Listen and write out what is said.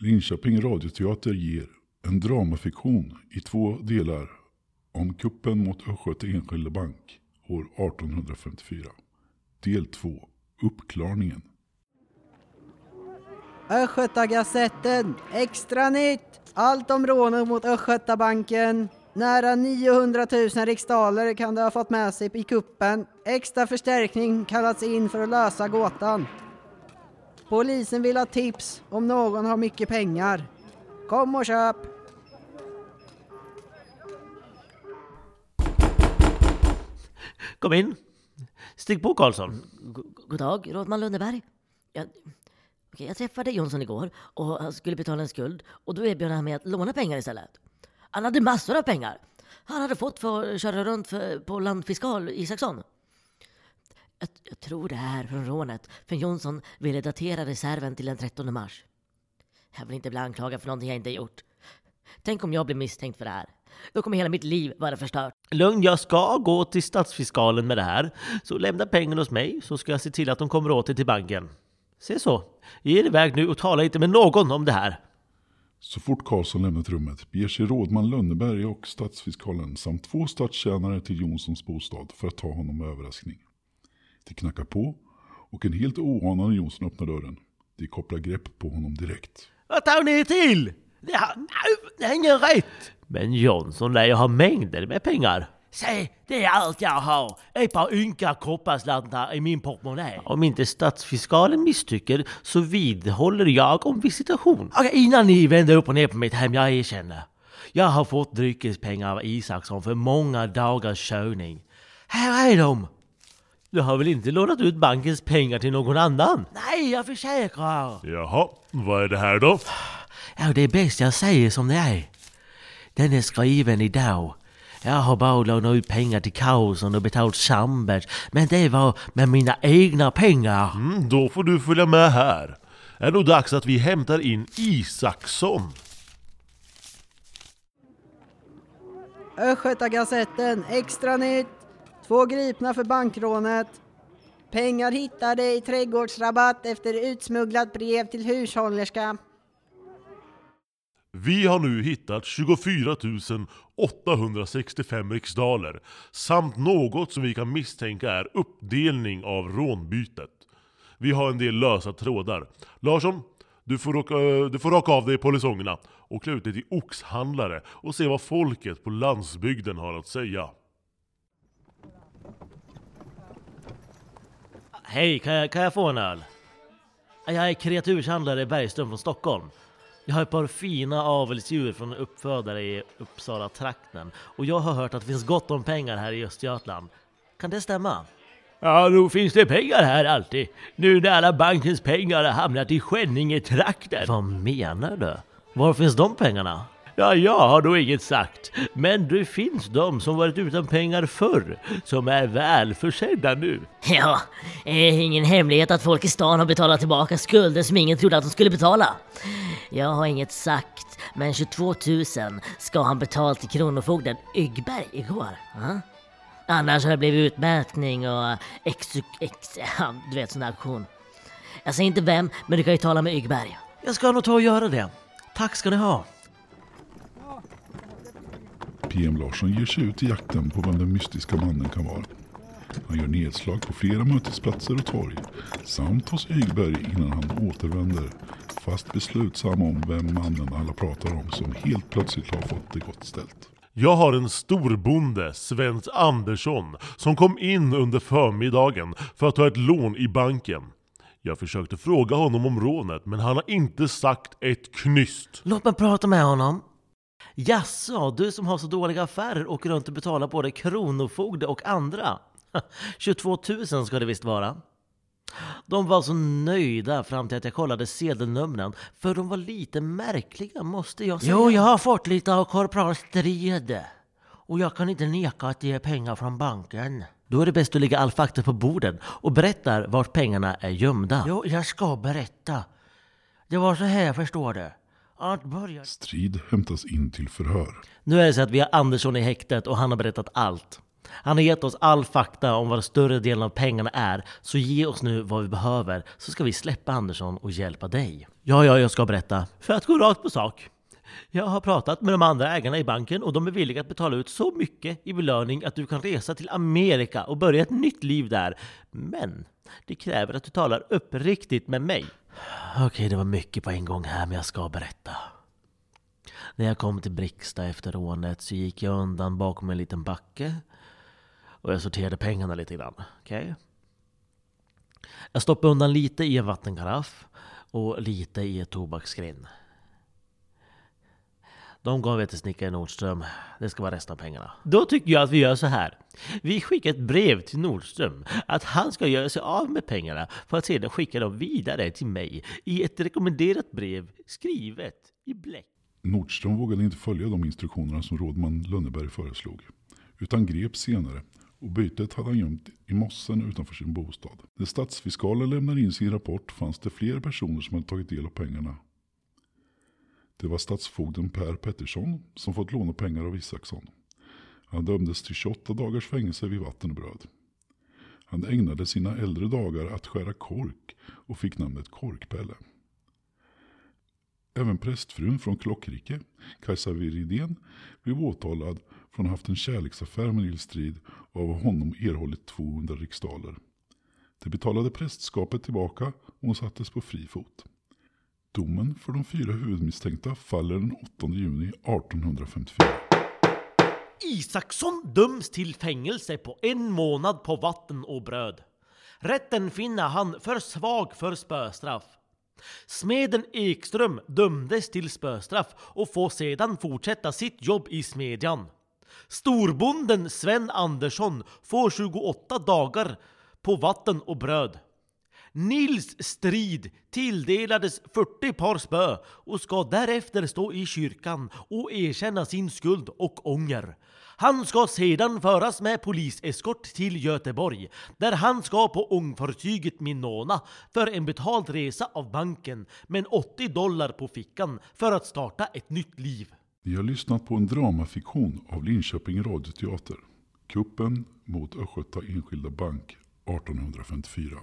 Linköping radioteater ger en dramafiktion i två delar om kuppen mot Östgöta Enskilda Bank år 1854. Del 2. Uppklarningen. Östgötagazetten, extra nytt! Allt om rånet mot Östgötabanken. Nära 900 000 riksdaler kan de ha fått med sig i kuppen. Extra förstärkning kallats in för att lösa gåtan. Polisen vill ha tips om någon har mycket pengar. Kom och köp! Kom in. Stig på Karlsson. God dag, rådman Lundeberg. Jag, okej, jag träffade Jonsson igår och han skulle betala en skuld och då erbjöd han mig att låna pengar istället. Han hade massor av pengar. Han hade fått för att köra runt för, på landfiskal Isaksson. Jag, jag tror det är från rånet, för Jonsson ville datera reserven till den 13 mars. Jag vill inte bli anklagad för någonting jag inte gjort. Tänk om jag blir misstänkt för det här. Då kommer hela mitt liv vara förstört. Lugn, jag ska gå till stadsfiskalen med det här. Så lämna pengarna hos mig så ska jag se till att de kommer åter till banken. Se så. Ge er iväg nu och tala inte med någon om det här. Så fort Karlsson lämnat rummet beger sig rådman Lönneberg och stadsfiskalen samt två stadstjänare till Jonssons bostad för att ta honom med överraskning. De knackar på och en helt oanande Jonsson öppnar dörren. De kopplar grepp på honom direkt. Vad tar ni till? Det har, det har ingen rätt! Men Jonsson lär ju ha mängder med pengar. Se, det är allt jag har. Ett par ynka kopparslantar i min portmonnä. Om inte stadsfiskalen misstycker så vidhåller jag om visitation. Okej, innan ni vänder upp och ner på mitt hem, jag erkänner. Jag har fått dryckespengar av Isaksson för många dagars körning. Här är de! Du har väl inte lånat ut bankens pengar till någon annan? Nej, jag försäkrar. Jaha, vad är det här då? Ja, det är bäst jag säger som det är. Den är skriven idag. Jag har bara lånat ut pengar till Karlsson och betalt Sandbergs, men det var med mina egna pengar. Mm, då får du följa med här. Är nog dags att vi hämtar in Isaksson. Östgötagazetten, extra nytt! Två gripna för bankrånet. Pengar hittade i trädgårdsrabatt efter utsmugglat brev till hushållerska. Vi har nu hittat 24 865 riksdaler samt något som vi kan misstänka är uppdelning av rånbytet. Vi har en del lösa trådar. Larsson, du får, raka, du får raka av dig polisongerna och klä ut dig till oxhandlare och se vad folket på landsbygden har att säga. Hej, kan jag, kan jag få en öl? Jag är kreaturshandlare Bergström från Stockholm. Jag har ett par fina avelsdjur från uppfödare i Uppsala-trakten och jag har hört att det finns gott om pengar här i Östergötland. Kan det stämma? Ja, nog finns det pengar här alltid. Nu när alla bankens pengar har hamnat i Skänninge-trakten. Vad menar du? Var finns de pengarna? Ja, jag har nog inget sagt. Men det finns de som varit utan pengar förr, som är välförsedda nu. Ja, det är ingen hemlighet att folk i stan har betalat tillbaka skulder som ingen trodde att de skulle betala. Jag har inget sagt, men 22 000 ska han betalt till Kronofogden Yggberg igår. Ja? Annars har det blivit utmätning och ex, ex, ja, du vet sån där auktion. Jag säger inte vem, men du kan ju tala med Yggberg. Jag ska nog ta och göra det. Tack ska ni ha. PM Larsson ger sig ut i jakten på vem den mystiska mannen kan vara. Han gör nedslag på flera mötesplatser och torg samt hos Ygberg innan han återvänder fast beslutsam om vem mannen alla pratar om som helt plötsligt har fått det gott ställt. Jag har en storbonde, Svens Andersson, som kom in under förmiddagen för att ta ett lån i banken. Jag försökte fråga honom om rånet, men han har inte sagt ett knyst. Låt mig prata med honom. Jaså, du som har så dåliga affärer åker runt och betalar både Kronofogde och andra. 22 000 ska det visst vara. De var så nöjda fram till att jag kollade sedelnumren, för de var lite märkliga måste jag säga. Jo, jag har fått lite av korpral Strid. Och jag kan inte neka att ge pengar från banken. Då är det bäst att lägga all fakta på bordet och berättar vart pengarna är gömda. Jo, jag ska berätta. Det var så här, förstår du. Allt började... Strid hämtas in till förhör. Nu är det så att vi har Andersson i häktet och han har berättat allt. Han har gett oss all fakta om vad större delen av pengarna är, så ge oss nu vad vi behöver så ska vi släppa Andersson och hjälpa dig. Ja, ja, jag ska berätta. För att gå rakt på sak. Jag har pratat med de andra ägarna i banken och de är villiga att betala ut så mycket i belöning att du kan resa till Amerika och börja ett nytt liv där. Men det kräver att du talar uppriktigt med mig. Okej, det var mycket på en gång här, men jag ska berätta. När jag kom till Brixta efter rånet så gick jag undan bakom en liten backe och jag sorterade pengarna lite grann. Okej? Jag stoppade undan lite i en vattenkaraff och lite i ett tobaksskrin. De gav jag till snickaren Nordström. Det ska vara resten av pengarna. Då tycker jag att vi gör så här. Vi skickar ett brev till Nordström att han ska göra sig av med pengarna för att sedan skicka dem vidare till mig i ett rekommenderat brev skrivet i bläck. Nordström vågade inte följa de instruktionerna som rådman Lönneberg föreslog, utan greps senare och bytet hade han gömt i mossen utanför sin bostad. När statsfiskalen lämnade in sin rapport fanns det fler personer som hade tagit del av pengarna. Det var statsfogden Per Pettersson som fått låna pengar av Isaksson. Han dömdes till 28 dagars fängelse vid vatten och bröd. Han ägnade sina äldre dagar att skära kork och fick namnet Korkpelle. Även prästfrun från Klockrike, Kajsa Viridén, blev åtalad från att ha haft en kärleksaffär med Nils Strid och av honom erhållit 200 riksdaler. Det betalade prästskapet tillbaka och hon sattes på fri fot. Domen för de fyra huvudmisstänkta faller den 8 juni 1854. Isaksson döms till fängelse på en månad på vatten och bröd. Rätten finner han för svag för spöstraff. Smeden Ekström dömdes till spöstraff och får sedan fortsätta sitt jobb i smedjan. Storbonden Sven Andersson får 28 dagar på vatten och bröd. Nils Strid tilldelades 40 par spö och ska därefter stå i kyrkan och erkänna sin skuld och ånger. Han ska sedan föras med poliseskort till Göteborg, där han ska på ångfartyget Minona för en betald resa av banken, med 80 dollar på fickan för att starta ett nytt liv. Ni har lyssnat på en dramafiktion av Linköping radioteater. Kuppen mot Östgöta Enskilda Bank 1854.